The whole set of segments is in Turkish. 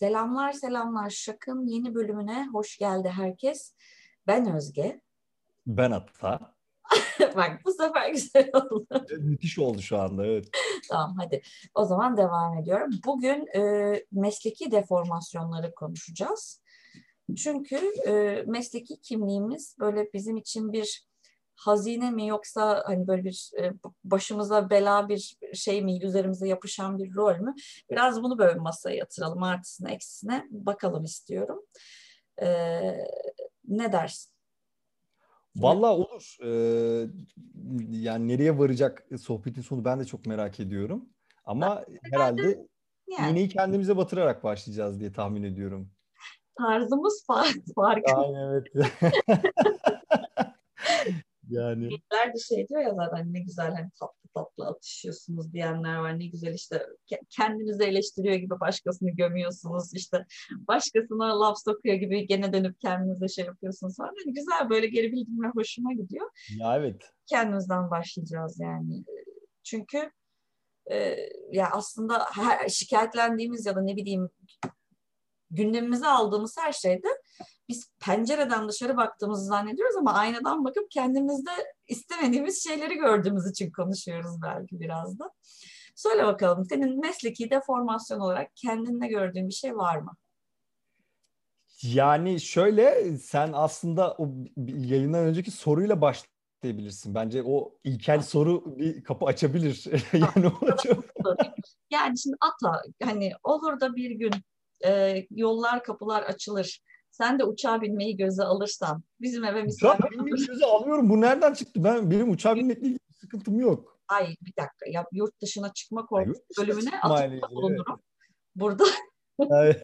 Selamlar selamlar Şak'ın yeni bölümüne hoş geldi herkes. Ben Özge. Ben Ata. Bak bu sefer güzel oldu. Müthiş oldu şu anda evet. tamam hadi o zaman devam ediyorum. Bugün e, mesleki deformasyonları konuşacağız. Çünkü e, mesleki kimliğimiz böyle bizim için bir hazine mi yoksa hani böyle bir e, başımıza bela bir şey mi üzerimize yapışan bir rol mü? Biraz bunu böyle masaya yatıralım artısına eksisine bakalım istiyorum. Ee, ne dersin? Vallahi olur. Ee, yani nereye varacak sohbetin sonu ben de çok merak ediyorum. Ama ben, herhalde yani. iğneyi kendimize batırarak başlayacağız diye tahmin ediyorum. Tarzımız farklı. Aynen evet. Yani. Büyükler de şey diyor ya zaten ne güzel hani tatlı tatlı atışıyorsunuz diyenler var. Ne güzel işte kendinizi eleştiriyor gibi başkasını gömüyorsunuz. işte başkasına laf sokuyor gibi gene dönüp kendinize şey yapıyorsunuz falan. Yani güzel böyle geri bildirimler hoşuma gidiyor. Ya evet. Kendimizden başlayacağız yani. Çünkü e, ya aslında her, şikayetlendiğimiz ya da ne bileyim gündemimize aldığımız her şeyde biz pencereden dışarı baktığımızı zannediyoruz ama aynadan bakıp kendimizde istemediğimiz şeyleri gördüğümüz için konuşuyoruz belki biraz da. Söyle bakalım senin mesleki deformasyon olarak kendinde gördüğün bir şey var mı? Yani şöyle sen aslında o yayından önceki soruyla başlayabilirsin. Bence o ilkel soru bir kapı açabilir. yani o çok... Yani şimdi ata hani olur da bir gün e, yollar kapılar açılır sen de uçağa binmeyi göze alırsan bizim eve misafir Uçağa binmeyi göze alıyorum. Bu nereden çıktı? Ben benim uçağa binmekle ilgili bir sıkıntım yok. Ay bir dakika ya yurt dışına çıkma korkusu bölümüne atıfta bulunurum. Evet. Burada evet.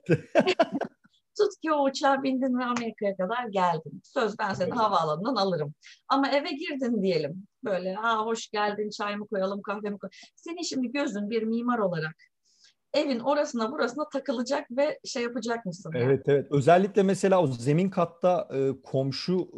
Tut ki o uçağa bindin ve Amerika'ya kadar geldin. Söz ben seni evet. havaalanından alırım. Ama eve girdin diyelim. Böyle ha hoş geldin çay mı koyalım kahve mi koyalım. Senin şimdi gözün bir mimar olarak evin orasına burasına takılacak ve şey yapacak mısın? Yani? Evet evet. Özellikle mesela o zemin katta e, komşu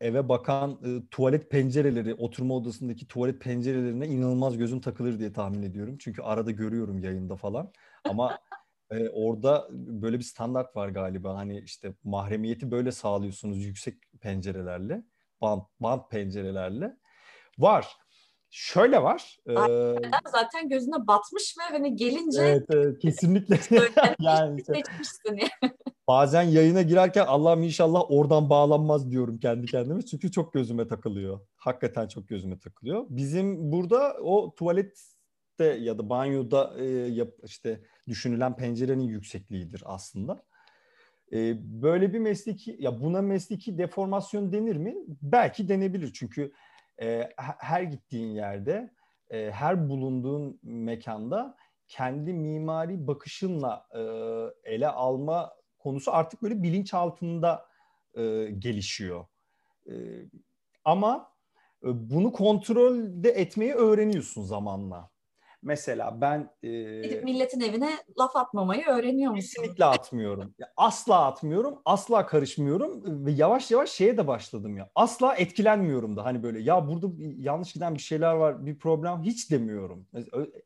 e, eve bakan e, tuvalet pencereleri, oturma odasındaki tuvalet pencerelerine inanılmaz gözüm takılır diye tahmin ediyorum. Çünkü arada görüyorum yayında falan. Ama e, orada böyle bir standart var galiba. Hani işte mahremiyeti böyle sağlıyorsunuz yüksek pencerelerle, bant, bant pencerelerle. Var. Şöyle var. E, zaten gözüne batmış ve hani gelince Evet, evet kesinlikle. yani işte, bazen yayına girerken Allah'ım inşallah oradan bağlanmaz diyorum kendi kendime. Çünkü çok gözüme takılıyor. Hakikaten çok gözüme takılıyor. Bizim burada o tuvalette ya da banyoda e, yap, işte düşünülen pencerenin yüksekliğidir aslında. E, böyle bir mesleki ya buna mesleki deformasyon denir mi? Belki denebilir. Çünkü e, her gittiğin yerde, e, her bulunduğun mekanda kendi mimari bakışınla e, ele alma konusu artık böyle bilinç altında e, gelişiyor. E, ama e, bunu kontrolde etmeyi öğreniyorsun zamanla. Mesela ben... E, Gidip milletin evine laf atmamayı öğreniyor musun? Kesinlikle atmıyorum. Asla atmıyorum, asla karışmıyorum ve yavaş yavaş şeye de başladım ya. Asla etkilenmiyorum da hani böyle ya burada yanlış giden bir şeyler var, bir problem hiç demiyorum.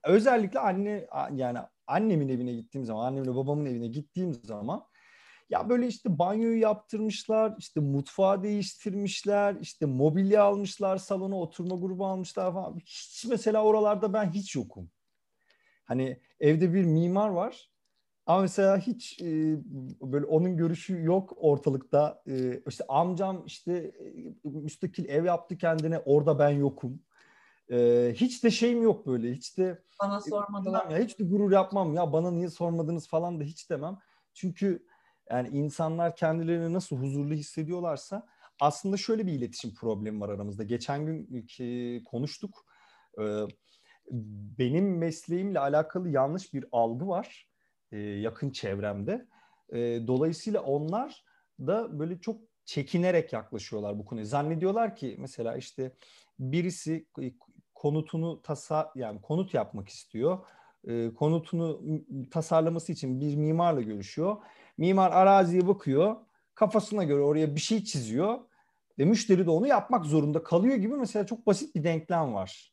Özellikle anne yani annemin evine gittiğim zaman, annemle babamın evine gittiğim zaman ya böyle işte banyoyu yaptırmışlar, işte mutfağı değiştirmişler, işte mobilya almışlar, salona oturma grubu almışlar falan. Hiç mesela oralarda ben hiç yokum. Hani evde bir mimar var ama mesela hiç e, böyle onun görüşü yok ortalıkta. E, işte amcam işte e, müstakil ev yaptı kendine orada ben yokum. E, hiç de şeyim yok böyle hiç de bana sormadılar. Ya, hiç de gurur yapmam ya bana niye sormadınız falan da hiç demem. Çünkü yani insanlar kendilerini nasıl huzurlu hissediyorlarsa aslında şöyle bir iletişim problemi var aramızda. Geçen gün ki konuştuk. Benim mesleğimle alakalı yanlış bir algı var e, yakın çevremde. Dolayısıyla onlar da böyle çok çekinerek yaklaşıyorlar bu konuya. Zannediyorlar ki mesela işte birisi konutunu tasa yani konut yapmak istiyor. Konutunu tasarlaması için bir mimarla görüşüyor Mimar araziye bakıyor. Kafasına göre oraya bir şey çiziyor. Ve müşteri de onu yapmak zorunda kalıyor gibi mesela çok basit bir denklem var.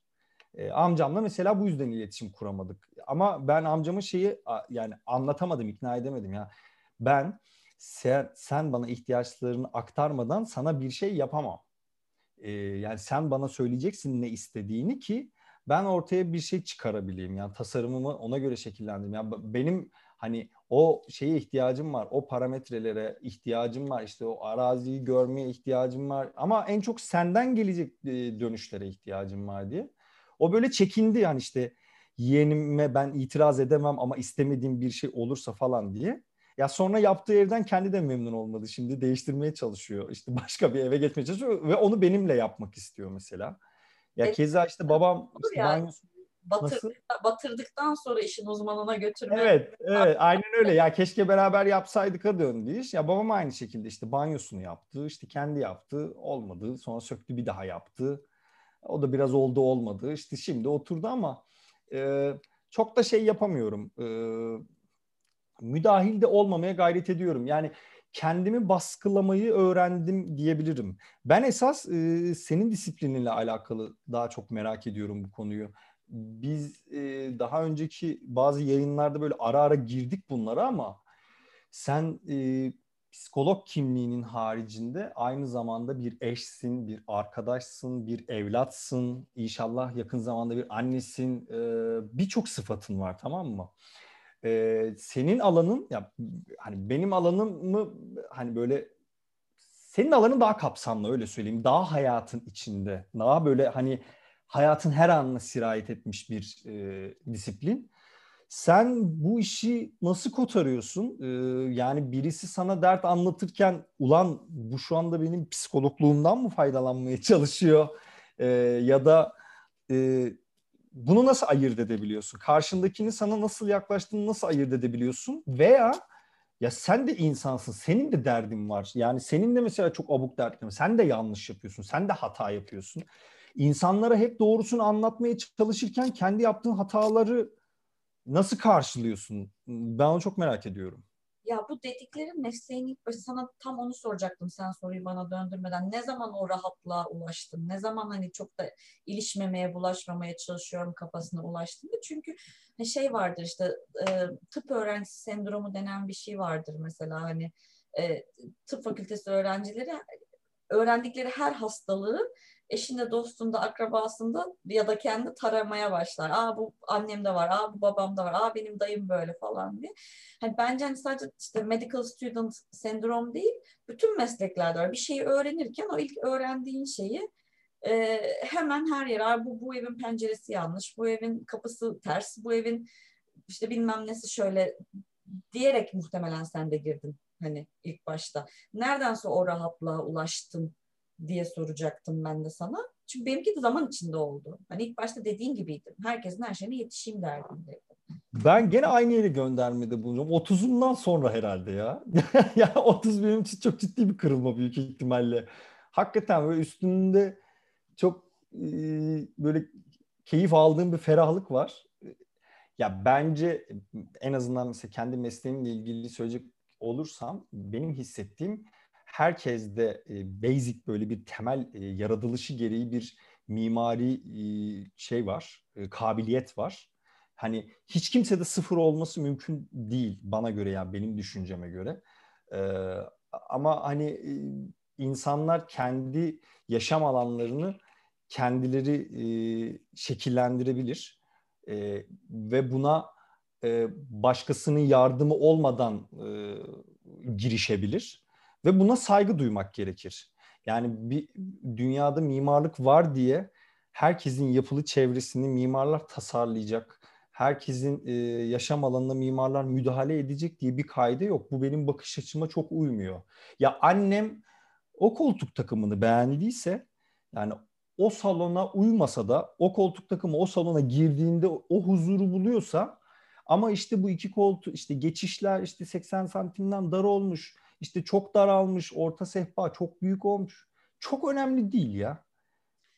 E, amcamla mesela bu yüzden iletişim kuramadık. Ama ben amcamın şeyi yani anlatamadım, ikna edemedim ya. Ben sen, sen bana ihtiyaçlarını aktarmadan sana bir şey yapamam. E, yani sen bana söyleyeceksin ne istediğini ki ben ortaya bir şey çıkarabileyim. Yani tasarımımı ona göre şekillendireyim. Yani benim hani o şeye ihtiyacım var. O parametrelere ihtiyacım var. İşte o araziyi görmeye ihtiyacım var. Ama en çok senden gelecek e, dönüşlere ihtiyacım var diye. O böyle çekindi yani işte yeğenime ben itiraz edemem ama istemediğim bir şey olursa falan diye. Ya sonra yaptığı evden kendi de memnun olmadı. Şimdi değiştirmeye çalışıyor. İşte başka bir eve geçmeye çalışıyor ve onu benimle yapmak istiyor mesela. Ya keza işte babam işte yani. Batır, batırdıktan sonra işin uzmanına götürme. Evet, evet aynen öyle. Ya keşke beraber yapsaydık da döndü iş. Ya babam aynı şekilde işte banyosunu yaptı, işte kendi yaptı, olmadı. Sonra söktü bir daha yaptı. O da biraz oldu olmadı. İşte şimdi oturdu ama e, çok da şey yapamıyorum. E, müdahil de olmamaya gayret ediyorum. Yani kendimi baskılamayı öğrendim diyebilirim. Ben esas e, senin disiplininle alakalı daha çok merak ediyorum bu konuyu. Biz e, daha önceki bazı yayınlarda böyle ara ara girdik bunlara ama sen e, psikolog kimliğinin haricinde aynı zamanda bir eşsin, bir arkadaşsın, bir evlatsın, inşallah yakın zamanda bir annesin, e, birçok sıfatın var tamam mı? E, senin alanın, ya hani benim alanım mı hani böyle senin alanın daha kapsamlı öyle söyleyeyim. Daha hayatın içinde, daha böyle hani hayatın her anına sirayet etmiş bir e, disiplin. Sen bu işi nasıl kotarıyorsun? Ee, yani birisi sana dert anlatırken ulan bu şu anda benim psikologluğumdan mı faydalanmaya çalışıyor? Ee, ya da e, bunu nasıl ayırt edebiliyorsun? Karşındakini sana nasıl yaklaştığını nasıl ayırt edebiliyorsun? Veya ya sen de insansın, senin de derdin var. Yani senin de mesela çok abuk dertlerin, sen de yanlış yapıyorsun, sen de hata yapıyorsun. İnsanlara hep doğrusunu anlatmaya çalışırken kendi yaptığın hataları Nasıl karşılıyorsun? Ben onu çok merak ediyorum. Ya bu dediklerin mesleğin ilk başı sana tam onu soracaktım sen soruyu bana döndürmeden. Ne zaman o rahatlığa ulaştın? Ne zaman hani çok da ilişmemeye, bulaşmamaya çalışıyorum kafasına ulaştın? Çünkü şey vardır işte e, tıp öğrencisi sendromu denen bir şey vardır mesela hani e, tıp fakültesi öğrencileri öğrendikleri her hastalığı eşinde, dostunda, akrabasında ya da kendi taramaya başlar. Aa bu annemde var, aa bu babamda var, aa benim dayım böyle falan diye. Hani bence hani sadece işte medical student sendrom değil, bütün mesleklerde var. Bir şeyi öğrenirken o ilk öğrendiğin şeyi e, hemen her yere, bu, bu evin penceresi yanlış, bu evin kapısı ters, bu evin işte bilmem nesi şöyle diyerek muhtemelen sen de girdin hani ilk başta. Nereden sonra o rahatlığa ulaştın diye soracaktım ben de sana. Çünkü benimki de zaman içinde oldu. Hani ilk başta dediğin gibiydim. Herkesin her şeyine yetişeyim derdindeydim. Ben gene aynı yere göndermede bulunuyorum. 30'undan sonra herhalde ya. ya 30 benim için çok ciddi bir kırılma büyük ihtimalle. Hakikaten böyle üstünde çok e, böyle keyif aldığım bir ferahlık var. Ya bence en azından mesela kendi mesleğimle ilgili söyleyecek olursam benim hissettiğim herkeste basic böyle bir temel yaratılışı gereği bir mimari şey var, kabiliyet var. Hani hiç kimsede sıfır olması mümkün değil bana göre yani benim düşünceme göre. Ama hani insanlar kendi yaşam alanlarını kendileri şekillendirebilir ve buna başkasının yardımı olmadan girişebilir ve buna saygı duymak gerekir. Yani bir dünyada mimarlık var diye herkesin yapılı çevresini mimarlar tasarlayacak. Herkesin e, yaşam alanına mimarlar müdahale edecek diye bir kaydı yok. Bu benim bakış açıma çok uymuyor. Ya annem o koltuk takımını beğendiyse yani o salona uymasa da o koltuk takımı o salona girdiğinde o huzuru buluyorsa ama işte bu iki koltuk işte geçişler işte 80 santimden dar olmuş işte çok daralmış, orta sehpa çok büyük olmuş. Çok önemli değil ya.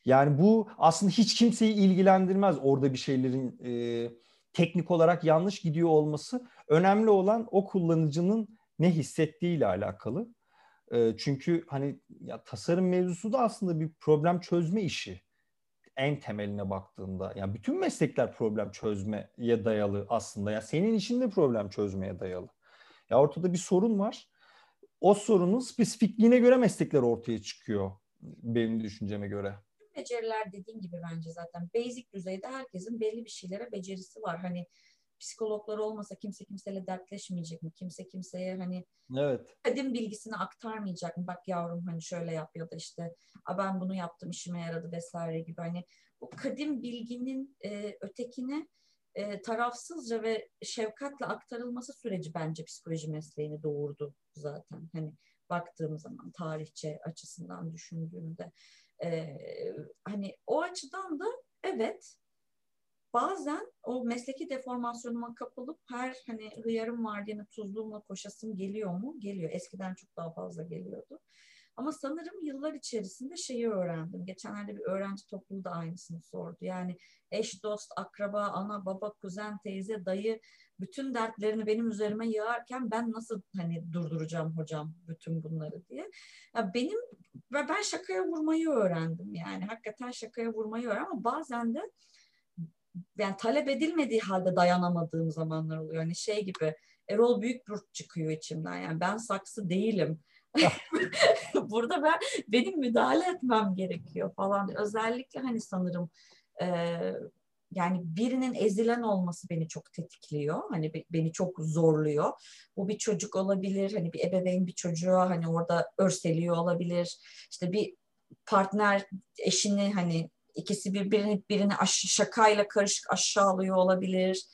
Yani bu aslında hiç kimseyi ilgilendirmez orada bir şeylerin e, teknik olarak yanlış gidiyor olması. Önemli olan o kullanıcının ne hissettiğiyle alakalı. E, çünkü hani ya tasarım mevzusu da aslında bir problem çözme işi. en temeline baktığında. Yani bütün meslekler problem çözmeye dayalı aslında. Ya yani senin işin de problem çözmeye dayalı. Ya ortada bir sorun var. O sorunun spesifikliğine göre meslekler ortaya çıkıyor benim düşünceme göre. Beceriler dediğin gibi bence zaten basic düzeyde herkesin belli bir şeylere becerisi var. Hani psikologlar olmasa kimse kimseyle dertleşmeyecek mi? Kimse kimseye hani evet. kadim bilgisini aktarmayacak mı? Bak yavrum hani şöyle yap ya da işte ben bunu yaptım işime yaradı vesaire gibi. Hani bu kadim bilginin e, ötekine e, tarafsızca ve şefkatle aktarılması süreci bence psikoloji mesleğini doğurdu zaten. Hani baktığım zaman tarihçe açısından düşündüğümde e, hani o açıdan da evet bazen o mesleki deformasyonuma kapılıp her hani hıyarım var diye tuzluğumla koşasım geliyor mu? Geliyor. Eskiden çok daha fazla geliyordu. Ama sanırım yıllar içerisinde şeyi öğrendim. Geçenlerde bir öğrenci topluluğu da aynısını sordu. Yani eş, dost, akraba, ana, baba, kuzen, teyze, dayı bütün dertlerini benim üzerime yığarken ben nasıl hani durduracağım hocam bütün bunları diye. Ya benim ve ben şakaya vurmayı öğrendim yani. Hakikaten şakaya vurmayı öğrendim ama bazen de yani talep edilmediği halde dayanamadığım zamanlar oluyor. Hani şey gibi Erol Büyükburç çıkıyor içimden. Yani ben saksı değilim. Burada ben benim müdahale etmem gerekiyor falan. Özellikle hani sanırım e, yani birinin ezilen olması beni çok tetikliyor. Hani beni çok zorluyor. Bu bir çocuk olabilir. Hani bir ebeveyn bir çocuğa hani orada örseliyor olabilir. İşte bir partner eşini hani ikisi birbirini birini şakayla karışık aşağılıyor olabilir.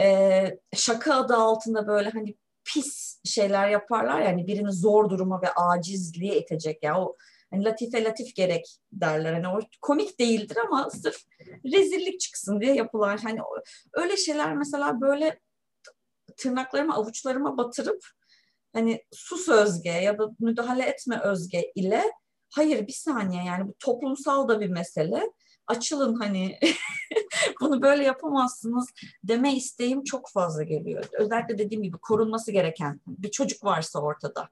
Ee, şaka adı altında böyle hani pis şeyler yaparlar yani birini zor duruma ve acizliğe itecek yani o hani latife latif gerek derler. Hani o komik değildir ama sırf rezillik çıksın diye yapılan hani öyle şeyler mesela böyle tırnaklarımı avuçlarıma batırıp hani sus özge ya da müdahale etme özge ile hayır bir saniye yani bu toplumsal da bir mesele açılın hani bunu böyle yapamazsınız deme isteğim çok fazla geliyor. Özellikle dediğim gibi korunması gereken bir çocuk varsa ortada.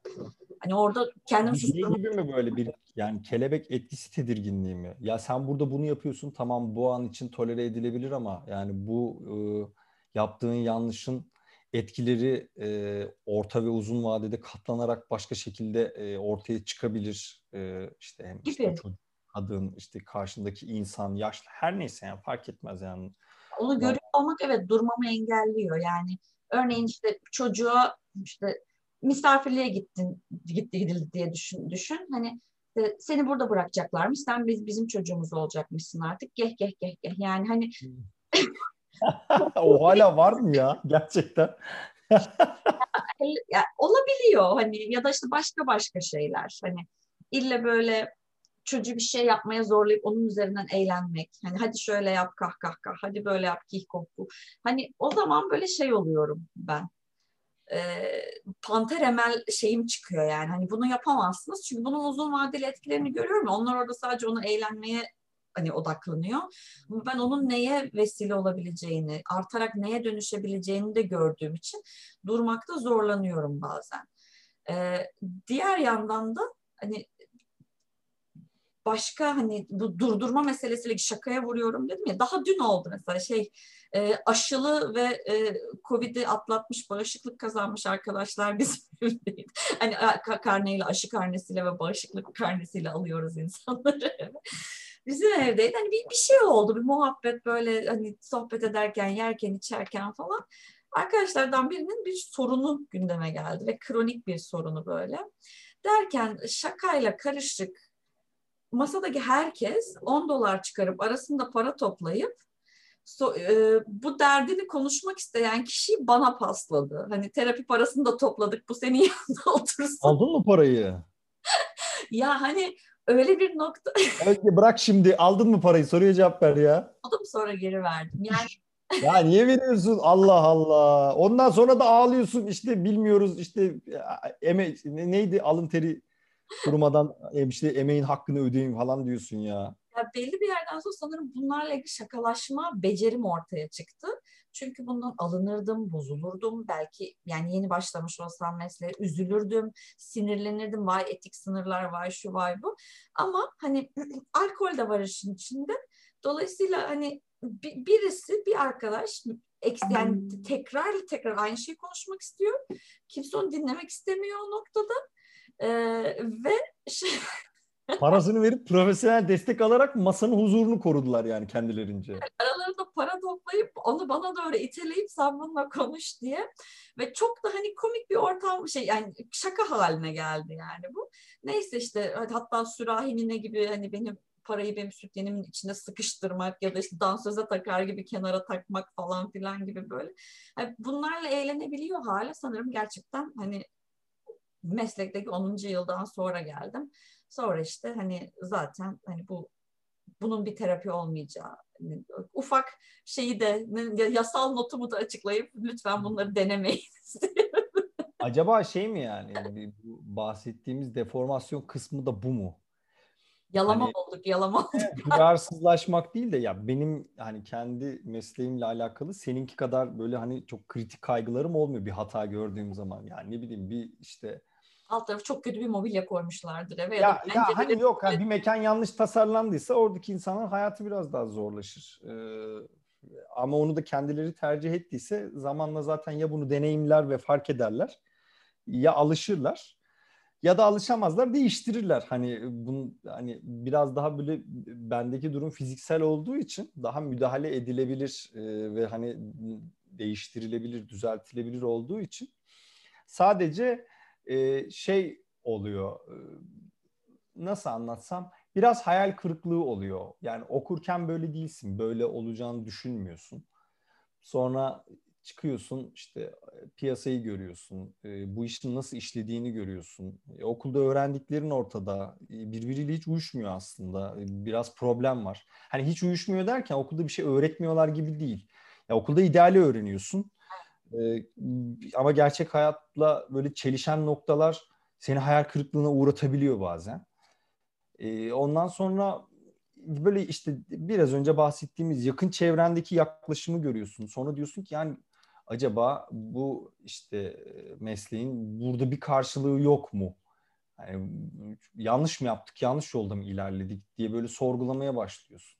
Hani orada kendimi susturmak... gibi mi böyle bir yani kelebek etkisi tedirginliği mi? Ya sen burada bunu yapıyorsun tamam bu an için tolere edilebilir ama yani bu e, yaptığın yanlışın etkileri e, orta ve uzun vadede katlanarak başka şekilde e, ortaya çıkabilir. E, işte hem işte çocuk, kadın, işte karşındaki insan, yaşlı her neyse yani fark etmez yani. Onu görüyor olmak evet durmamı engelliyor yani. Örneğin işte çocuğa işte misafirliğe gittin gitti gidildi diye düşün düşün. Hani e, seni burada bırakacaklarmış. Sen biz bizim çocuğumuz olacakmışsın artık. Geh geh geh geh. Yani hani o hala var mı ya gerçekten? ya, olabiliyor hani ya da işte başka başka şeyler hani ille böyle çocuğu bir şey yapmaya zorlayıp onun üzerinden eğlenmek. Hani hadi şöyle yap kah kah kah, hadi böyle yap kih koku. Hani o zaman böyle şey oluyorum ben. E, panter emel şeyim çıkıyor yani. Hani bunu yapamazsınız. Çünkü bunun uzun vadeli etkilerini görüyorum. Onlar orada sadece onu eğlenmeye hani odaklanıyor. Ben onun neye vesile olabileceğini, artarak neye dönüşebileceğini de gördüğüm için durmakta zorlanıyorum bazen. Ee, diğer yandan da hani başka hani bu durdurma meselesiyle şakaya vuruyorum dedim ya daha dün oldu mesela. Şey e, aşılı ve e, Covid'i atlatmış bağışıklık kazanmış arkadaşlar bizim hani karneyle aşı karnesiyle ve bağışıklık karnesiyle alıyoruz insanları. Bizim evdeydi hani bir, bir şey oldu bir muhabbet böyle hani sohbet ederken yerken içerken falan. Arkadaşlardan birinin bir sorunu gündeme geldi ve kronik bir sorunu böyle. Derken şakayla karışık masadaki herkes 10 dolar çıkarıp arasında para toplayıp so, e, bu derdini konuşmak isteyen kişiyi bana pasladı. Hani terapi parasını da topladık bu senin yanında otursun. Aldın mı parayı? ya hani öyle bir nokta. evet bırak şimdi aldın mı parayı soruya cevap ver ya. Aldım sonra geri verdim. Yani ya niye veriyorsun? Allah Allah. Ondan sonra da ağlıyorsun işte bilmiyoruz işte eme neydi alın teri Durmadan işte emeğin hakkını ödeyeyim falan diyorsun ya. ya. Belli bir yerden sonra sanırım bunlarla ilgili şakalaşma becerim ortaya çıktı. Çünkü bundan alınırdım, bozulurdum. Belki yani yeni başlamış olsam mesleğe üzülürdüm, sinirlenirdim. Vay etik sınırlar, vay şu vay bu. Ama hani alkol de var işin içinde. Dolayısıyla hani birisi bir arkadaş yani hmm. tekrar tekrar aynı şeyi konuşmak istiyor. Kimse onu dinlemek istemiyor o noktada. Ee, ve şey, Parasını verip profesyonel destek alarak masanın huzurunu korudular yani kendilerince. Aralarında para toplayıp onu bana doğru iteleyip sen bununla konuş diye. Ve çok da hani komik bir ortam şey yani şaka haline geldi yani bu. Neyse işte hatta sürahinin ne gibi hani benim parayı benim sütyenimin içine sıkıştırmak ya da işte dansöze takar gibi kenara takmak falan filan gibi böyle. Yani bunlarla eğlenebiliyor hala sanırım gerçekten hani meslekteki 10. yıldan sonra geldim. Sonra işte hani zaten hani bu bunun bir terapi olmayacağı hani ufak şeyi de yasal notumu da açıklayıp lütfen bunları denemeyin Acaba şey mi yani bu bahsettiğimiz deformasyon kısmı da bu mu? Yalama hani, olduk, yalama olduk. duyarsızlaşmak değil de ya benim hani kendi mesleğimle alakalı seninki kadar böyle hani çok kritik kaygılarım olmuyor bir hata gördüğüm zaman. Yani ne bileyim bir işte alt tarafı çok kötü bir mobilya koymuşlardır eve. Ya, ya, ya hani yok yani bir mekan yanlış tasarlandıysa oradaki insanın hayatı biraz daha zorlaşır. Ee, ama onu da kendileri tercih ettiyse zamanla zaten ya bunu deneyimler ve fark ederler ya alışırlar ya da alışamazlar değiştirirler. Hani bunun hani biraz daha böyle bendeki durum fiziksel olduğu için daha müdahale edilebilir e, ve hani değiştirilebilir, düzeltilebilir olduğu için sadece e, şey oluyor. E, nasıl anlatsam? Biraz hayal kırıklığı oluyor. Yani okurken böyle değilsin. Böyle olacağını düşünmüyorsun. Sonra çıkıyorsun işte piyasayı görüyorsun. E, bu işin nasıl işlediğini görüyorsun. E, okulda öğrendiklerin ortada. E, birbiriyle hiç uyuşmuyor aslında. E, biraz problem var. Hani hiç uyuşmuyor derken okulda bir şey öğretmiyorlar gibi değil. Ya okulda ideali öğreniyorsun. E, ama gerçek hayatla böyle çelişen noktalar seni hayal kırıklığına uğratabiliyor bazen. E, ondan sonra böyle işte biraz önce bahsettiğimiz yakın çevrendeki yaklaşımı görüyorsun. Sonra diyorsun ki yani acaba bu işte mesleğin burada bir karşılığı yok mu? Yani yanlış mı yaptık, yanlış yolda mı ilerledik diye böyle sorgulamaya başlıyorsun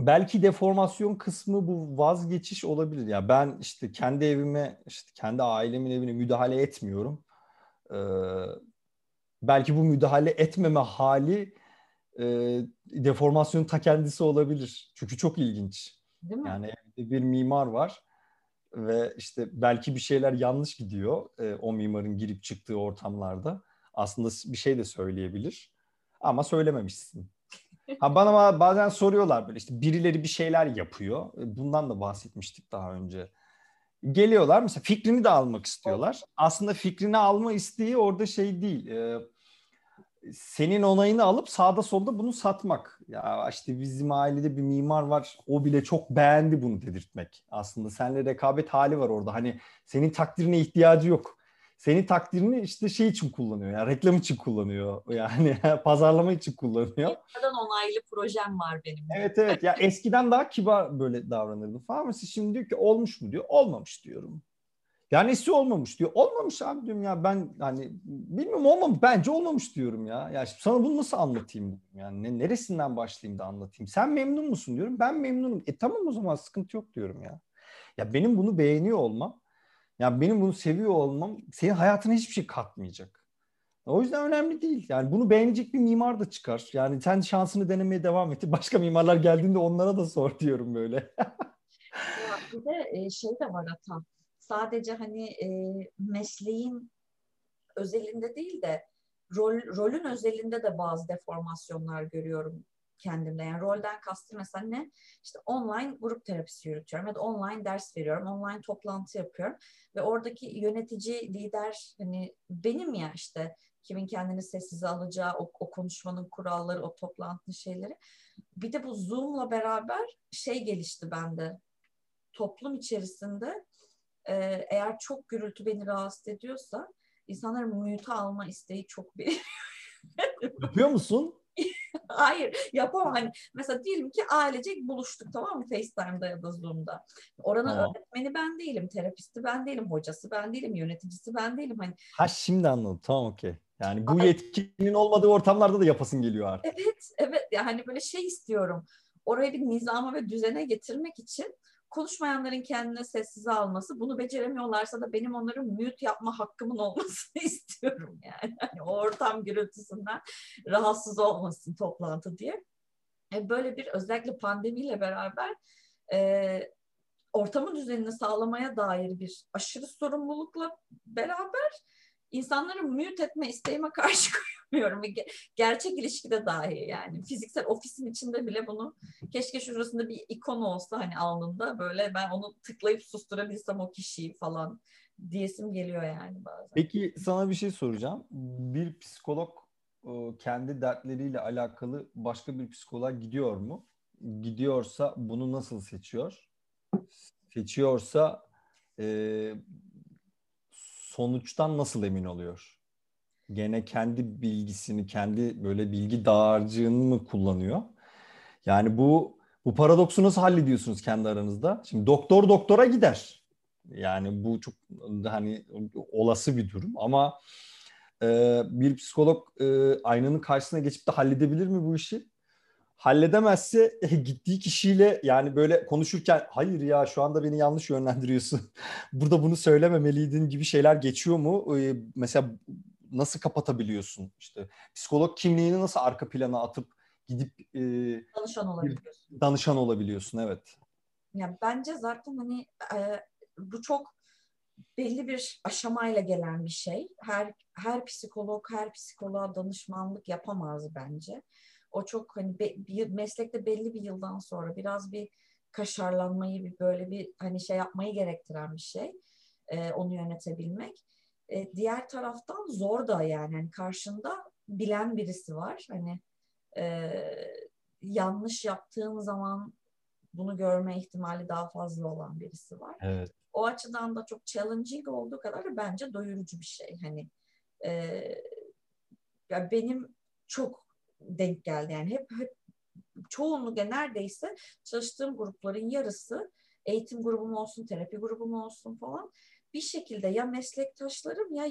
belki deformasyon kısmı bu vazgeçiş olabilir. Ya yani ben işte kendi evime, işte kendi ailemin evine müdahale etmiyorum. Ee, belki bu müdahale etmeme hali e, deformasyonun ta kendisi olabilir. Çünkü çok ilginç. Değil mi? Yani evde bir mimar var ve işte belki bir şeyler yanlış gidiyor e, o mimarın girip çıktığı ortamlarda. Aslında bir şey de söyleyebilir ama söylememişsin. Ha bana bazen soruyorlar böyle işte birileri bir şeyler yapıyor. E, bundan da bahsetmiştik daha önce. Geliyorlar mesela fikrini de almak istiyorlar. Aslında fikrini alma isteği orada şey değil. E, senin onayını alıp sağda solda bunu satmak. Ya işte bizim ailede bir mimar var. O bile çok beğendi bunu dedirtmek. Aslında seninle rekabet hali var orada. Hani senin takdirine ihtiyacı yok senin takdirini işte şey için kullanıyor. Yani reklam için kullanıyor. Yani pazarlama için kullanıyor. Neden onaylı projem var benim. Evet evet. Ya eskiden daha kibar böyle davranırdım falan. Mesela şimdi diyor ki olmuş mu diyor. Olmamış diyorum. Yani nesi olmamış diyor. Olmamış abi diyorum ya ben hani bilmiyorum olmamış. Bence olmamış diyorum ya. Ya şimdi sana bunu nasıl anlatayım? Yani ne, neresinden başlayayım da anlatayım. Sen memnun musun diyorum. Ben memnunum. E tamam o zaman sıkıntı yok diyorum ya. Ya benim bunu beğeniyor olmam yani benim bunu seviyor olmam senin hayatına hiçbir şey katmayacak. O yüzden önemli değil. Yani bunu beğenecek bir mimar da çıkar. Yani sen şansını denemeye devam et. Başka mimarlar geldiğinde onlara da sor diyorum böyle. ya bir de e, şey de var Atan. Sadece hani e, mesleğin özelinde değil de rol, rolün özelinde de bazı deformasyonlar görüyorum kendimde. Yani rolden kastım mesela ne? İşte online grup terapisi yürütüyorum ya da online ders veriyorum, online toplantı yapıyorum ve oradaki yönetici, lider hani benim ya işte kimin kendini sessize alacağı, o, o konuşmanın kuralları, o toplantı şeyleri. Bir de bu Zoom'la beraber şey gelişti bende. Toplum içerisinde e, eğer çok gürültü beni rahatsız ediyorsa insanların mute'a alma isteği çok bir Yapıyor musun? Hayır yapamam. Hani mesela diyelim ki ailecek buluştuk tamam mı FaceTime'da ya da Zoom'da. Oranın tamam. öğretmeni ben değilim, terapisti ben değilim, hocası ben değilim, yöneticisi ben değilim. Hani Ha şimdi anladım. Tamam okey. Yani bu yetkinin olmadığı ortamlarda da yapasın geliyor artık. Evet, evet. Yani böyle şey istiyorum. Orayı bir nizama ve düzene getirmek için konuşmayanların kendine sessize alması, bunu beceremiyorlarsa da benim onları mute yapma hakkımın olmasını istiyorum yani. yani ortam gürültüsünden rahatsız olmasın toplantı diye. E, böyle bir özellikle pandemiyle beraber e, ortamın düzenini sağlamaya dair bir aşırı sorumlulukla beraber insanları mute etme isteğime karşı koyamıyorum. Gerçek ilişkide dahi yani. Fiziksel ofisin içinde bile bunu keşke şurasında bir ikon olsa hani alnında böyle ben onu tıklayıp susturabilsem o kişiyi falan diyesim geliyor yani bazen. Peki sana bir şey soracağım. Bir psikolog kendi dertleriyle alakalı başka bir psikoloğa gidiyor mu? Gidiyorsa bunu nasıl seçiyor? Seçiyorsa e, sonuçtan nasıl emin oluyor? Gene kendi bilgisini, kendi böyle bilgi dağarcığını mı kullanıyor? Yani bu bu paradoksu nasıl hallediyorsunuz kendi aranızda? Şimdi doktor doktora gider. Yani bu çok hani olası bir durum ama e, bir psikolog e, aynanın karşısına geçip de halledebilir mi bu işi? halledemezse gittiği kişiyle yani böyle konuşurken hayır ya şu anda beni yanlış yönlendiriyorsun. Burada bunu söylememeliydin gibi şeyler geçiyor mu? Ee, mesela nasıl kapatabiliyorsun? İşte psikolog kimliğini nasıl arka plana atıp gidip e, danışan olabiliyorsun. Danışan olabiliyorsun evet. Ya bence zaten hani e, bu çok belli bir aşamayla gelen bir şey. Her her psikolog her psikoloğa danışmanlık yapamaz bence. O çok hani be, bir meslekte belli bir yıldan sonra biraz bir kaşarlanmayı bir böyle bir hani şey yapmayı gerektiren bir şey. E, onu yönetebilmek. E, diğer taraftan zor da yani hani karşında bilen birisi var. Hani e, yanlış yaptığın zaman bunu görme ihtimali daha fazla olan birisi var. Evet. O açıdan da çok challenging olduğu kadar bence doyurucu bir şey. Hani e, ya benim çok denk geldi. Yani hep, hep çoğunlukla neredeyse çalıştığım grupların yarısı eğitim grubum olsun, terapi grubum olsun falan bir şekilde ya meslektaşlarım ya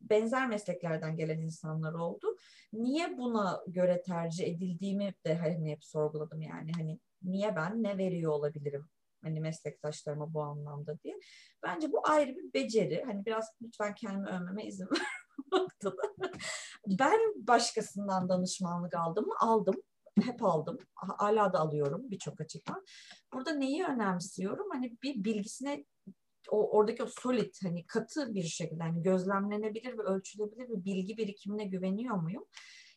benzer mesleklerden gelen insanlar oldu. Niye buna göre tercih edildiğimi de hani hep sorguladım yani hani niye ben ne veriyor olabilirim hani meslektaşlarıma bu anlamda diye. Bence bu ayrı bir beceri. Hani biraz lütfen kendimi övmeme izin ver ben başkasından danışmanlık aldım mı? Aldım. Hep aldım. Hala da alıyorum birçok açıdan. Burada neyi önemsiyorum? Hani bir bilgisine o oradaki o solid hani katı bir şekilde hani gözlemlenebilir ve ölçülebilir bir bilgi birikimine güveniyor muyum?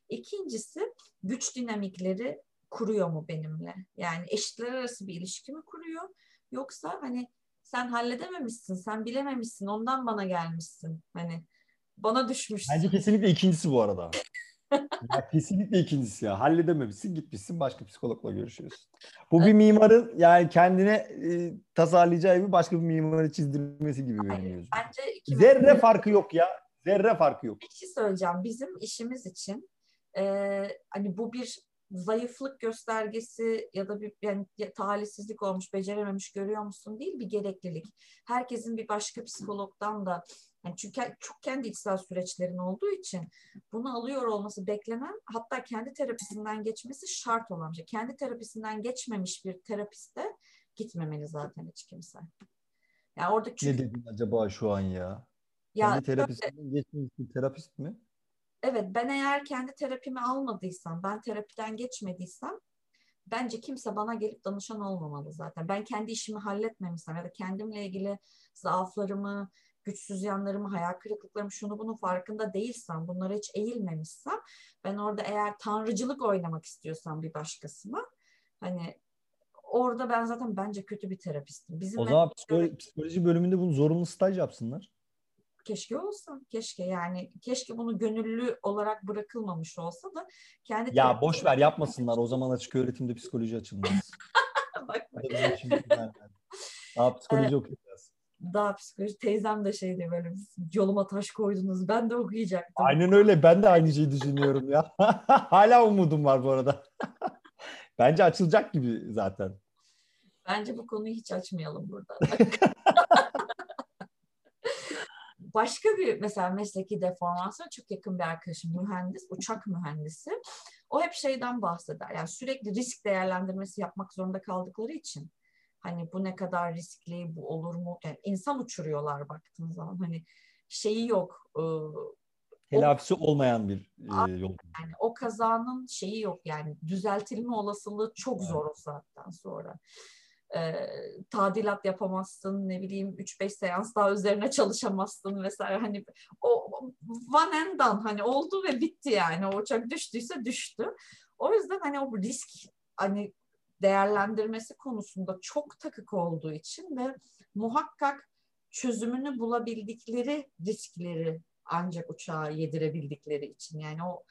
İkincisi güç dinamikleri kuruyor mu benimle? Yani eşitler arası bir ilişki mi kuruyor? Yoksa hani sen halledememişsin, sen bilememişsin, ondan bana gelmişsin. Hani bana düşmüşsün. Bence kesinlikle ikincisi bu arada. Ya kesinlikle ikincisi ya. Halledememişsin, gitmişsin başka psikologla görüşüyorsun. Bu bir mimarın yani kendine e, tasarlayacağı evi başka bir mimarı çizdirmesi gibi benim gözüm. Bence Zerre farkı yok ya. Zerre farkı yok. Bir şey söyleyeceğim. Bizim işimiz için e, hani bu bir zayıflık göstergesi ya da bir yani talihsizlik olmuş, becerememiş görüyor musun değil bir gereklilik. Herkesin bir başka psikologdan da yani çünkü çok kendi içsel süreçlerin olduğu için bunu alıyor olması beklenen hatta kendi terapisinden geçmesi şart olan bir şey. Kendi terapisinden geçmemiş bir terapiste gitmemeli zaten hiç kimse. Yani orada çünkü... Ne dedin acaba şu an ya? ya kendi terapisinden geçmemiş bir terapist mi? Evet ben eğer kendi terapimi almadıysam, ben terapiden geçmediysem bence kimse bana gelip danışan olmamalı zaten. Ben kendi işimi halletmemişsem ya da kendimle ilgili zaaflarımı, güçsüz yanlarımı, hayal kırıklıklarımı, şunu bunun farkında değilsem, bunlara hiç eğilmemişsem, ben orada eğer tanrıcılık oynamak istiyorsam bir başkasına, hani orada ben zaten bence kötü bir terapistim. Bizim o zaman psikoloji, psikoloji bölümünde bunu zorunlu staj yapsınlar. Keşke olsa, keşke yani keşke bunu gönüllü olarak bırakılmamış olsa da kendi Ya boş ver yapmasınlar. O zaman açık öğretimde psikoloji açılmaz. bak bak. Daha psikoloji okuyacağız daha psikoloji teyzem de şey diyor böyle yoluma taş koydunuz ben de okuyacaktım. Aynen öyle ben de aynı şeyi düşünüyorum ya. Hala umudum var bu arada. Bence açılacak gibi zaten. Bence bu konuyu hiç açmayalım burada. başka bir mesela mesleki deformasyon çok yakın bir arkadaşım mühendis, uçak mühendisi. O hep şeyden bahseder. Yani sürekli risk değerlendirmesi yapmak zorunda kaldıkları için hani bu ne kadar riskli, bu olur mu? Yani insan uçuruyorlar baktığın zaman hani şeyi yok. E, Telafisi olmayan bir e, yol. Yani o kazanın şeyi yok yani düzeltilme olasılığı çok evet. zor o saatten sonra e, tadilat yapamazsın ne bileyim 3-5 seans daha üzerine çalışamazsın vesaire hani o one and done hani oldu ve bitti yani o uçak düştüyse düştü. O yüzden hani o risk hani değerlendirmesi konusunda çok takık olduğu için ve muhakkak çözümünü bulabildikleri riskleri ancak uçağa yedirebildikleri için. Yani o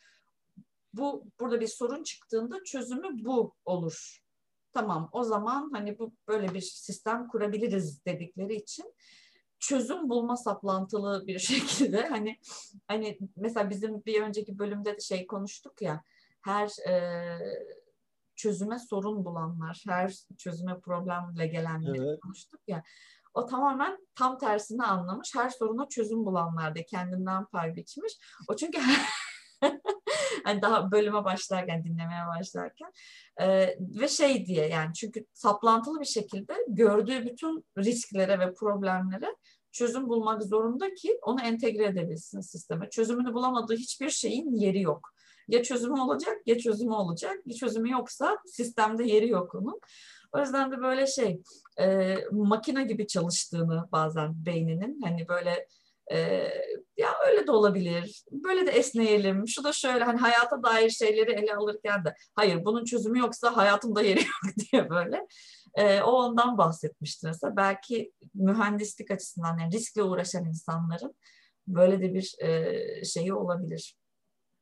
bu burada bir sorun çıktığında çözümü bu olur. Tamam o zaman hani bu böyle bir sistem kurabiliriz dedikleri için çözüm bulma saplantılı bir şekilde hani hani mesela bizim bir önceki bölümde de şey konuştuk ya her e, çözüme sorun bulanlar, her çözüme problemle gelenleri evet. konuştuk ya. O tamamen tam tersini anlamış. Her soruna çözüm bulanlar da kendinden pay biçmiş. O çünkü hani daha bölüme başlarken dinlemeye başlarken e, ve şey diye yani çünkü saplantılı bir şekilde gördüğü bütün risklere ve problemlere çözüm bulmak zorunda ki onu entegre edebilsin sisteme. Çözümünü bulamadığı hiçbir şeyin yeri yok. Ya çözümü olacak ya çözümü olacak. Bir çözümü yoksa sistemde yeri yok onun. O yüzden de böyle şey e, makine gibi çalıştığını bazen beyninin hani böyle ee, ya öyle de olabilir. Böyle de esneyelim. Şu da şöyle hani hayata dair şeyleri ele alırken de hayır bunun çözümü yoksa hayatımda yeri yok diye böyle. Ee, o ondan bahsetmişti mesela. Belki mühendislik açısından yani riskle uğraşan insanların böyle de bir e, şeyi olabilir.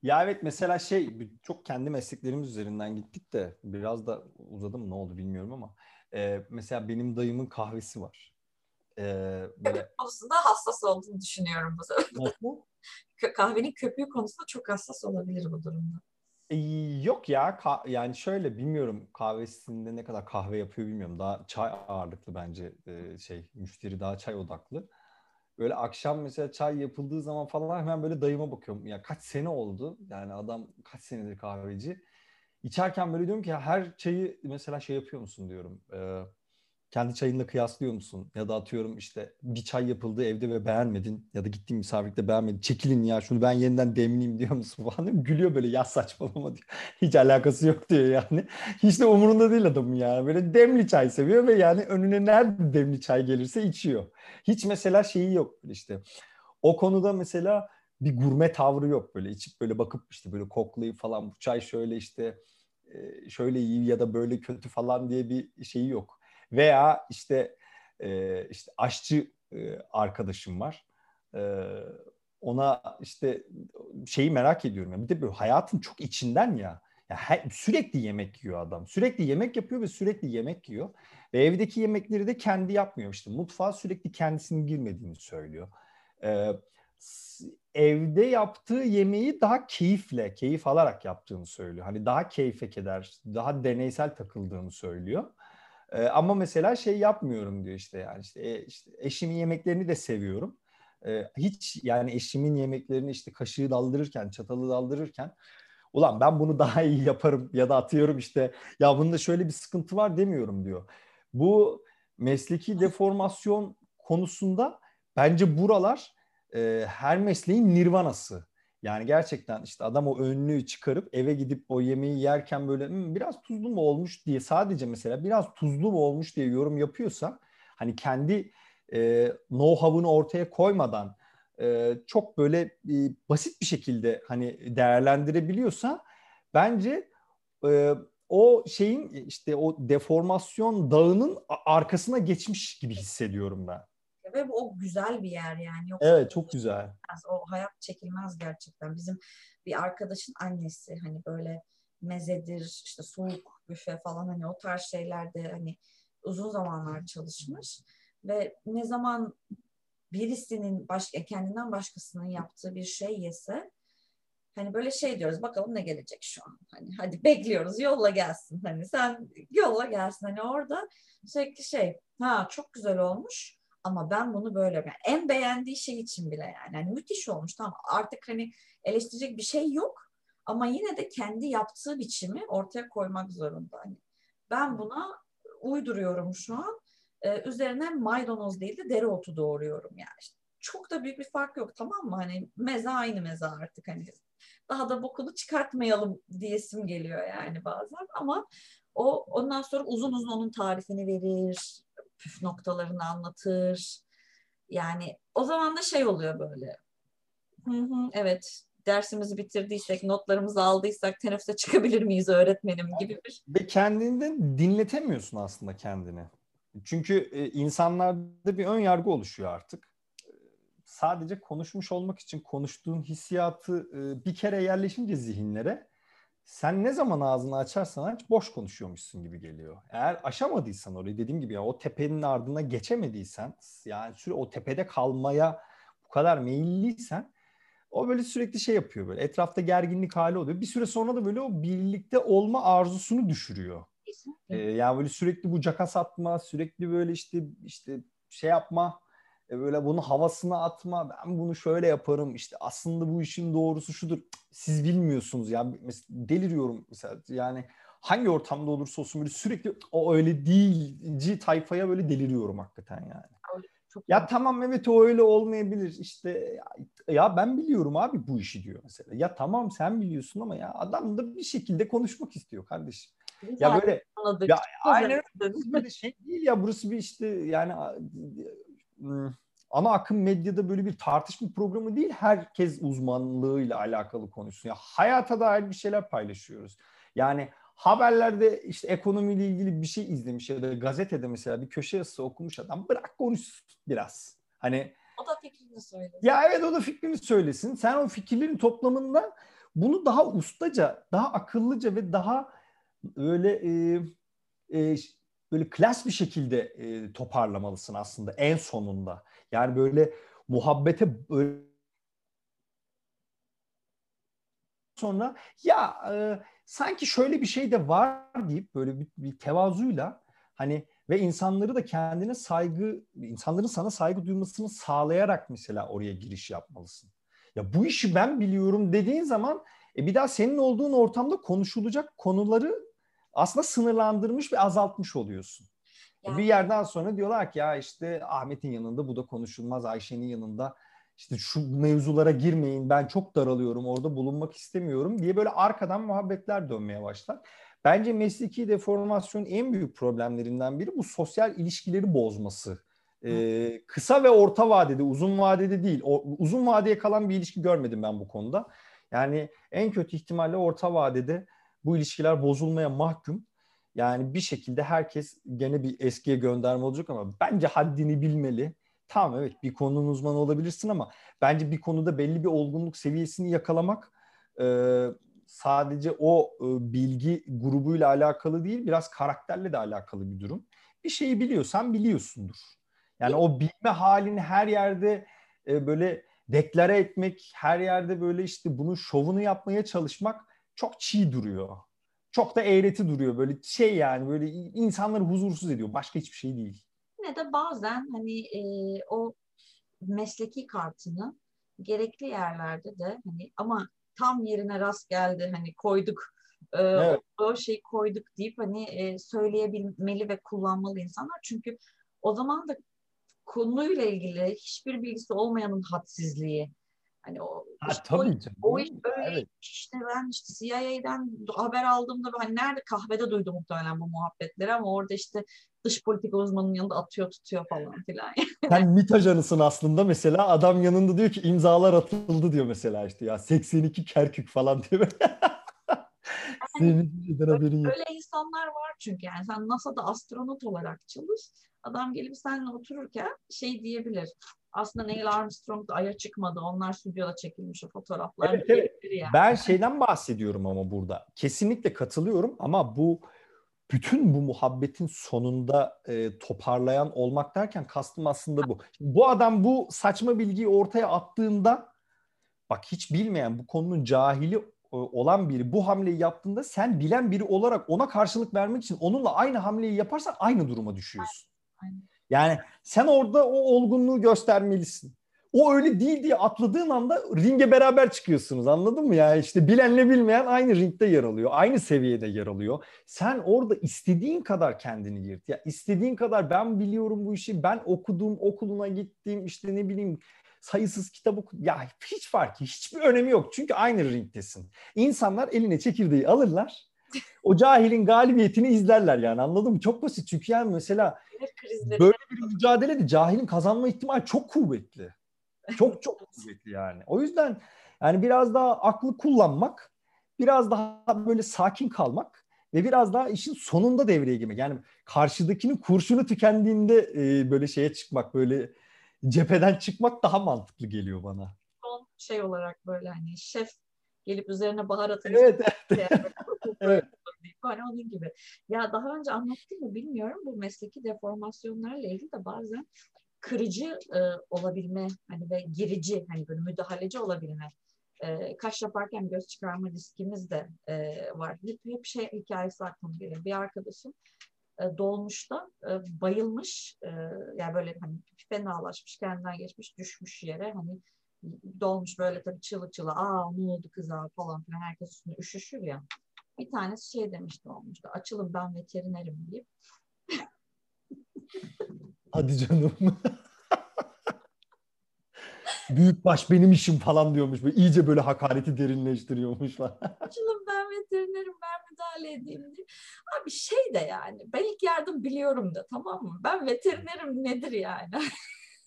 Ya evet mesela şey çok kendi mesleklerimiz üzerinden gittik de biraz da uzadım ne oldu bilmiyorum ama e, mesela benim dayımın kahvesi var. Ee, böyle... konusunda hassas olduğunu düşünüyorum bu sefer. Kahvenin köpüğü konusunda çok hassas olabilir bu durumda. Ee, yok ya ka- yani şöyle bilmiyorum kahvesinde ne kadar kahve yapıyor bilmiyorum. Daha çay ağırlıklı bence e, şey müşteri daha çay odaklı. Böyle akşam mesela çay yapıldığı zaman falan hemen böyle dayıma bakıyorum. Ya kaç sene oldu? Yani adam kaç senedir kahveci. İçerken böyle diyorum ki her çayı mesela şey yapıyor musun diyorum. Ee, kendi çayınla kıyaslıyor musun? Ya da atıyorum işte bir çay yapıldı evde ve beğenmedin ya da gittiğin misafirlikte beğenmedin. Çekilin ya şunu ben yeniden demleyeyim diyor musun falan. Gülüyor böyle ya saçmalama diyor. Hiç alakası yok diyor yani. Hiç de umurunda değil adamın yani. Böyle demli çay seviyor ve yani önüne nerede demli çay gelirse içiyor. Hiç mesela şeyi yok işte. O konuda mesela bir gurme tavrı yok böyle içip böyle bakıp işte böyle koklayıp falan bu çay şöyle işte şöyle iyi ya da böyle kötü falan diye bir şeyi yok veya işte e, işte aşçı e, arkadaşım var. E, ona işte şeyi merak ediyorum. Ya. Bir de böyle hayatın çok içinden ya. ya her, sürekli yemek yiyor adam. Sürekli yemek yapıyor ve sürekli yemek yiyor. Ve evdeki yemekleri de kendi yapmıyor. İşte mutfağa sürekli kendisinin girmediğini söylüyor. Ee, evde yaptığı yemeği daha keyifle, keyif alarak yaptığını söylüyor. Hani daha keyfe keder, daha deneysel takıldığını söylüyor. E, ama mesela şey yapmıyorum diyor işte yani işte, e, işte eşimin yemeklerini de seviyorum. E, hiç yani eşimin yemeklerini işte kaşığı daldırırken, çatalı daldırırken ulan ben bunu daha iyi yaparım ya da atıyorum işte ya bunda şöyle bir sıkıntı var demiyorum diyor. Bu mesleki deformasyon konusunda bence buralar e, her mesleğin nirvanası. Yani gerçekten işte adam o önlüğü çıkarıp eve gidip o yemeği yerken böyle Hm, biraz tuzlu mu olmuş? diye sadece mesela biraz tuzlu mu olmuş diye yorum yapıyorsa hani kendi e, know-how'unu ortaya koymadan e, çok böyle e, basit bir şekilde hani değerlendirebiliyorsa bence e, o şeyin işte o deformasyon dağının arkasına geçmiş gibi hissediyorum ben ve o güzel bir yer yani. Yoksa evet çok güzel. O hayat çekilmez gerçekten. Bizim bir arkadaşın annesi hani böyle mezedir, işte soğuk büfe falan hani o tarz şeylerde hani uzun zamanlar çalışmış ve ne zaman birisinin başka kendinden başkasının yaptığı bir şey yese hani böyle şey diyoruz bakalım ne gelecek şu an hani hadi bekliyoruz yolla gelsin hani sen yolla gelsin hani orada sürekli şey ha çok güzel olmuş Ama ben bunu böyle yani en beğendiği şey için bile yani. yani müthiş olmuş tamam artık hani eleştirecek bir şey yok ama yine de kendi yaptığı biçimi ortaya koymak zorunda. Hani ben buna uyduruyorum şu an. Ee, üzerine maydanoz değil de dereotu doğruyorum yani. İşte çok da büyük bir fark yok tamam mı? Hani meze aynı meze artık hani daha da bokunu çıkartmayalım diyesim geliyor yani bazen ama o ondan sonra uzun uzun onun tarifini verir, püf noktalarını anlatır. Yani o zaman da şey oluyor böyle. Hı hı, evet dersimizi bitirdiysek, notlarımızı aldıysak teneffüse çıkabilir miyiz öğretmenim gibi bir. Ve kendinden dinletemiyorsun aslında kendini. Çünkü e, insanlarda bir ön yargı oluşuyor artık. Sadece konuşmuş olmak için konuştuğun hissiyatı e, bir kere yerleşince zihinlere sen ne zaman ağzını açarsan aç boş konuşuyormuşsun gibi geliyor. Eğer aşamadıysan orayı dediğim gibi ya o tepenin ardına geçemediysen yani süre o tepede kalmaya bu kadar meyilliysen o böyle sürekli şey yapıyor böyle etrafta gerginlik hali oluyor. Bir süre sonra da böyle o birlikte olma arzusunu düşürüyor. Ee, yani böyle sürekli bu cakas atma, sürekli böyle işte işte şey yapma, böyle bunu havasına atma. Ben bunu şöyle yaparım. işte aslında bu işin doğrusu şudur. Siz bilmiyorsunuz yani mesela deliriyorum mesela yani hangi ortamda olursa olsun böyle sürekli o öyle değilci tayfaya böyle deliriyorum hakikaten yani. Çok ya tamam evet o öyle olmayabilir işte ya, ya ben biliyorum abi bu işi diyor mesela. Ya tamam sen biliyorsun ama ya adam da bir şekilde konuşmak istiyor kardeşim. Güzel ya böyle anladık. ya aynen böyle şey değil ya burası bir işte yani ana akım medyada böyle bir tartışma programı değil. Herkes uzmanlığıyla alakalı konuşsun. Ya hayata dair bir şeyler paylaşıyoruz. Yani haberlerde işte ekonomiyle ilgili bir şey izlemiş ya da gazetede mesela bir köşe yazısı okumuş adam bırak konuş biraz. Hani o da fikrini söylesin. Ya evet o da fikrini söylesin. Sen o fikirlerin toplamında bunu daha ustaca, daha akıllıca ve daha böyle e, e, böyle klas bir şekilde e, toparlamalısın aslında en sonunda. Yani böyle muhabbete böyle sonra ya e, sanki şöyle bir şey de var deyip böyle bir, bir tevazuyla hani ve insanları da kendine saygı, insanların sana saygı duymasını sağlayarak mesela oraya giriş yapmalısın. Ya bu işi ben biliyorum dediğin zaman e bir daha senin olduğun ortamda konuşulacak konuları aslında sınırlandırmış ve azaltmış oluyorsun. Yani. Bir yerden sonra diyorlar ki ya işte Ahmet'in yanında bu da konuşulmaz, Ayşe'nin yanında işte şu mevzulara girmeyin ben çok daralıyorum orada bulunmak istemiyorum diye böyle arkadan muhabbetler dönmeye başlar. Bence mesleki deformasyon en büyük problemlerinden biri bu sosyal ilişkileri bozması. Ee, kısa ve orta vadede, uzun vadede değil. O, uzun vadeye kalan bir ilişki görmedim ben bu konuda. Yani en kötü ihtimalle orta vadede bu ilişkiler bozulmaya mahkum. Yani bir şekilde herkes gene bir eskiye gönderme olacak ama bence haddini bilmeli. Tamam evet bir konunun uzmanı olabilirsin ama bence bir konuda belli bir olgunluk seviyesini yakalamak e, sadece o e, bilgi grubuyla alakalı değil biraz karakterle de alakalı bir durum. Bir şeyi biliyorsan biliyorsundur. Yani o bilme halini her yerde e, böyle deklare etmek, her yerde böyle işte bunun şovunu yapmaya çalışmak çok çiğ duruyor. Çok da eğreti duruyor. Böyle şey yani böyle insanları huzursuz ediyor. Başka hiçbir şey değil. Yine de bazen hani e, o mesleki kartını gerekli yerlerde de hani ama tam yerine rast geldi hani koyduk e, evet. o, o şeyi koyduk deyip hani e, söyleyebilmeli ve kullanmalı insanlar. Çünkü o zaman da konuyla ilgili hiçbir bilgisi olmayanın hadsizliği Hani o, ha, işte tabii o, canım. o iş böyle evet. işte ben işte CIA'den haber aldığımda hani nerede kahvede duydum muhtemelen bu muhabbetleri ama orada işte dış politika uzmanının yanında atıyor tutuyor falan filan. Sen MİT ajanısın aslında mesela adam yanında diyor ki imzalar atıldı diyor mesela işte ya 82 Kerkük falan diyor. Senin öyle, haberin yok. Öyle insanlar var çünkü yani sen NASA'da astronot olarak çalış. Adam gelip seninle otururken şey diyebilir aslında Neil Armstrong da Ay'a çıkmadı. Onlar stüdyoda çekilmiş o fotoğraflar. Evet, evet. Yani. Ben şeyden bahsediyorum ama burada. Kesinlikle katılıyorum ama bu bütün bu muhabbetin sonunda e, toparlayan olmak derken kastım aslında bu. Şimdi bu adam bu saçma bilgiyi ortaya attığında bak hiç bilmeyen bu konunun cahili e, olan biri bu hamleyi yaptığında sen bilen biri olarak ona karşılık vermek için onunla aynı hamleyi yaparsan aynı duruma düşüyorsun. Yani sen orada o olgunluğu göstermelisin. O öyle değil diye atladığın anda ringe beraber çıkıyorsunuz anladın mı ya? işte bilenle bilmeyen aynı ringde yer alıyor. Aynı seviyede yer alıyor. Sen orada istediğin kadar kendini yırt. Ya istediğin kadar ben biliyorum bu işi. Ben okudum, okuluna gittim işte ne bileyim sayısız kitap okudum. Ya hiç farkı, hiçbir önemi yok. Çünkü aynı ringdesin. İnsanlar eline çekirdeği alırlar. O cahilin galibiyetini izlerler yani anladın mı? Çok basit çünkü yani mesela böyle bir mücadelede cahilin kazanma ihtimali çok kuvvetli. Çok çok kuvvetli yani. O yüzden yani biraz daha aklı kullanmak, biraz daha böyle sakin kalmak ve biraz daha işin sonunda devreye girmek. Yani karşıdakinin kurşunu tükendiğinde e, böyle şeye çıkmak, böyle cepheden çıkmak daha mantıklı geliyor bana. Son şey olarak böyle hani şef gelip üzerine baharat evet, evet. Evet. Hani onun gibi. Ya daha önce anlattım mı bilmiyorum. Bu mesleki deformasyonlarla ilgili de bazen kırıcı e, olabilme hani ve girici hani böyle müdahaleci olabilme e, kaş yaparken göz çıkarma riskimiz de e, var. Hep, hep şey hikayesi aklıma geliyor. Bir arkadaşım e, dolmuşta e, bayılmış e, yani böyle hani fenalaşmış kendinden geçmiş düşmüş yere hani dolmuş böyle tabii çığlık çığlık aa ne oldu kıza falan filan herkes üstüne üşüşür ya. Bir tanesi şey demişti olmuştu açılın ben veterinerim deyip Hadi canım. Büyük baş benim işim falan diyormuş. Böyle iyice böyle hakareti derinleştiriyormuş falan. Açılın ben veterinerim ben müdahale edeyim diye. Abi şey de yani ben ilk yardım biliyorum da tamam mı? Ben veterinerim nedir yani?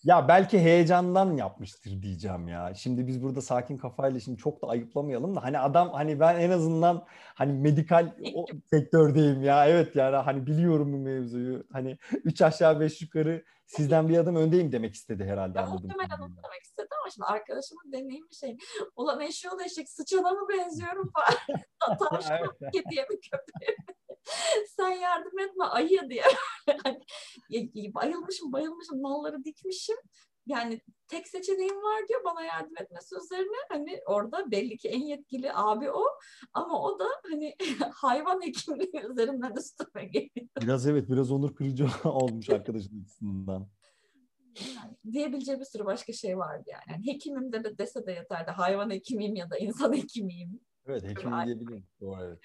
Ya belki heyecandan yapmıştır diyeceğim ya. Şimdi biz burada sakin kafayla şimdi çok da ayıplamayalım da hani adam hani ben en azından hani medikal o sektördeyim ya. Evet yani hani biliyorum bu mevzuyu. Hani üç aşağı beş yukarı sizden bir adım öndeyim demek istedi herhalde ya anladım. Muhtemelen onu demek istedi ama şimdi arkadaşımın deneyimi şey ulan eşyol eşek sıçana mı benziyorum falan. Tavşan evet. kediye mi köpeğe sen yardım etme ayı diye. hani, bayılmışım bayılmışım nalları dikmişim. Yani tek seçeneğim var diyor bana yardım etmesi üzerine hani orada belli ki en yetkili abi o ama o da hani hayvan hekimliği üzerinden üstüme geliyor. Biraz evet biraz onur kırıcı olmuş arkadaşın açısından. Yani, diyebileceği bir sürü başka şey vardı yani. yani hekimim de dese de yeterdi. Hayvan hekimiyim ya da insan hekimiyim. Evet hekimim diyebilirim. Doğru evet.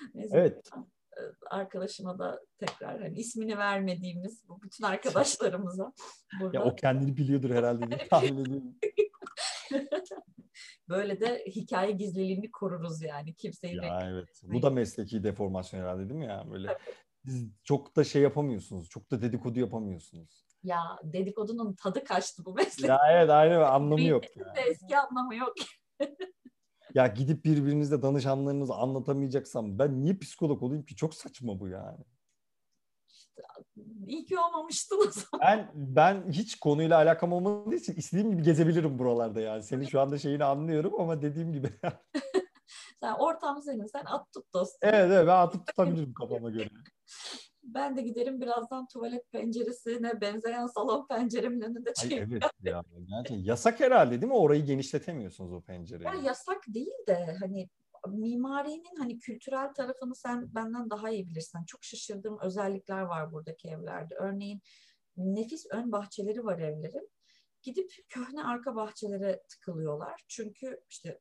Evet. E, arkadaşıma da tekrar hani ismini vermediğimiz bu bütün arkadaşlarımıza burada. Ya o kendini biliyordur herhalde diye tahmin ediyorum. Böyle de hikaye gizliliğini koruruz yani kimseyi Ya evet. Bu da mesleki deformasyon herhalde değil mi ya? Böyle siz çok da şey yapamıyorsunuz. Çok da dedikodu yapamıyorsunuz. Ya dedikodunun tadı kaçtı bu meslek. Ya evet aynı anlamı yok. Ya. Eski anlamı yok. Ya gidip birbirinizle danışanlarınızı anlatamayacaksam ben niye psikolog olayım ki? Çok saçma bu yani. İşte, iyi ki olmamıştın o zaman. Ben, ben hiç konuyla alakam olmadığı için istediğim gibi gezebilirim buralarda yani. Senin şu anda şeyini anlıyorum ama dediğim gibi. sen ortam senin. Sen at tut dostum. Evet evet ben atıp tutabilirim kafama göre ben de giderim birazdan tuvalet penceresine benzeyen salon penceremin önünde çekeyim. evet ya. Gerçekten yasak herhalde değil mi? Orayı genişletemiyorsunuz o pencereyi. Ya yasak değil de hani mimarinin hani kültürel tarafını sen benden daha iyi bilirsin. Çok şaşırdığım özellikler var buradaki evlerde. Örneğin nefis ön bahçeleri var evlerin. Gidip köhne arka bahçelere tıkılıyorlar. Çünkü işte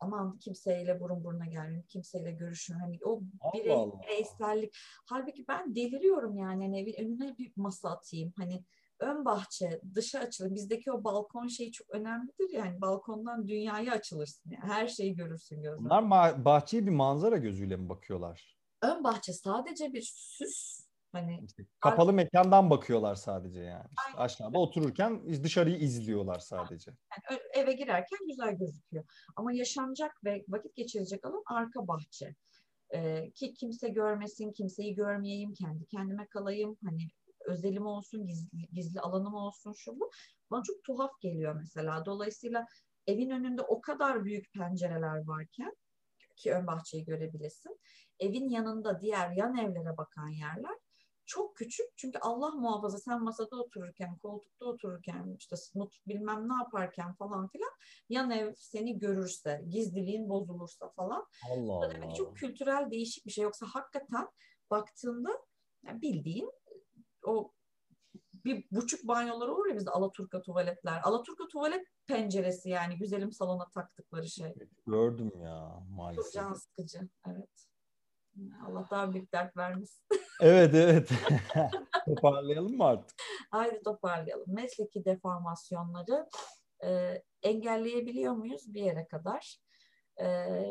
aman kimseyle burun buruna gelmeyeyim, kimseyle görüşün. Hani o birey, bireysellik. Halbuki ben deliriyorum yani. Hani evin önüne bir masa atayım. Hani ön bahçe, dışa açılır. Bizdeki o balkon şeyi çok önemlidir yani. Balkondan dünyaya açılırsın. Yani. Her şeyi görürsün gözle. Bunlar bahçeye bir manzara gözüyle mi bakıyorlar? Ön bahçe sadece bir süs Hani işte kapalı artık... mekandan bakıyorlar sadece yani. İşte aşağıda otururken dışarıyı izliyorlar sadece. Yani eve girerken güzel gözüküyor. Ama yaşanacak ve vakit geçirecek alan arka bahçe. Ee, ki kimse görmesin, kimseyi görmeyeyim, kendi kendime kalayım. Hani özelim olsun, gizli, gizli alanım olsun şu bu. Bana çok tuhaf geliyor mesela. Dolayısıyla evin önünde o kadar büyük pencereler varken ki ön bahçeyi görebilirsin. Evin yanında diğer yan evlere bakan yerler çok küçük çünkü Allah muhafaza sen masada otururken, koltukta otururken, işte smut bilmem ne yaparken falan filan yan ev seni görürse, gizliliğin bozulursa falan. Allah Allah. Demek çok kültürel değişik bir şey. Yoksa hakikaten baktığında Yani bildiğin o bir buçuk banyoları olur ya bizde Alaturka tuvaletler. Alaturka tuvalet penceresi yani güzelim salona taktıkları şey. Gördüm ya maalesef. Çok can sıkıcı. Evet. Allah daha büyük dert vermesin. evet evet. Toparlayalım mı artık? Haydi toparlayalım. Mesleki deformasyonları e, engelleyebiliyor muyuz bir yere kadar? E,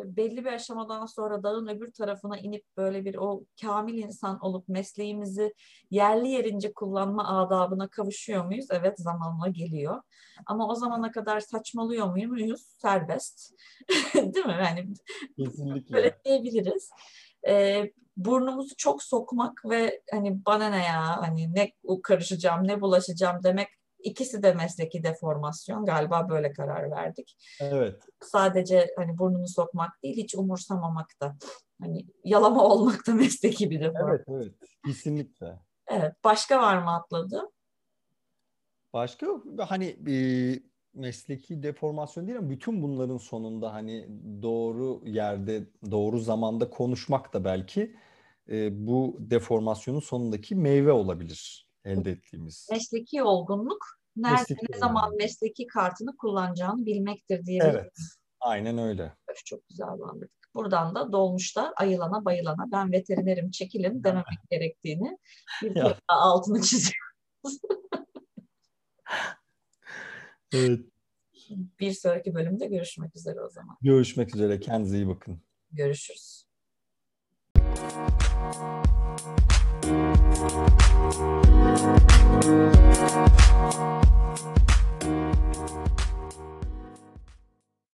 belli bir aşamadan sonra dağın öbür tarafına inip böyle bir o kamil insan olup mesleğimizi yerli yerince kullanma adabına kavuşuyor muyuz? Evet zamanla geliyor. Ama o zamana kadar saçmalıyor muyuz? Serbest. Değil mi? Yani Kesinlikle. Böyle diyebiliriz. E, burnumuzu çok sokmak ve hani bana ne ya hani ne karışacağım ne bulaşacağım demek ikisi de mesleki deformasyon galiba böyle karar verdik. Evet. Sadece hani burnunu sokmak değil hiç umursamamak da hani yalama olmak da mesleki bir deformasyon. Evet evet kesinlikle. Evet başka var mı atladı? Başka hani e, mesleki deformasyon değil ama bütün bunların sonunda hani doğru yerde doğru zamanda konuşmak da belki e, bu deformasyonun sonundaki meyve olabilir elde ettiğimiz. Mesleki olgunluk nerede mesleki ne zaman olgunluk. mesleki kartını kullanacağını bilmektir diye. Evet. Aynen öyle. Çok güzel anladık. Buradan da dolmuşta ayılana bayılana ben veterinerim çekilin dememek gerektiğini bir altını çiziyoruz. evet. Bir sonraki bölümde görüşmek üzere o zaman. Görüşmek üzere. Kendinize iyi bakın. Görüşürüz. Thank you.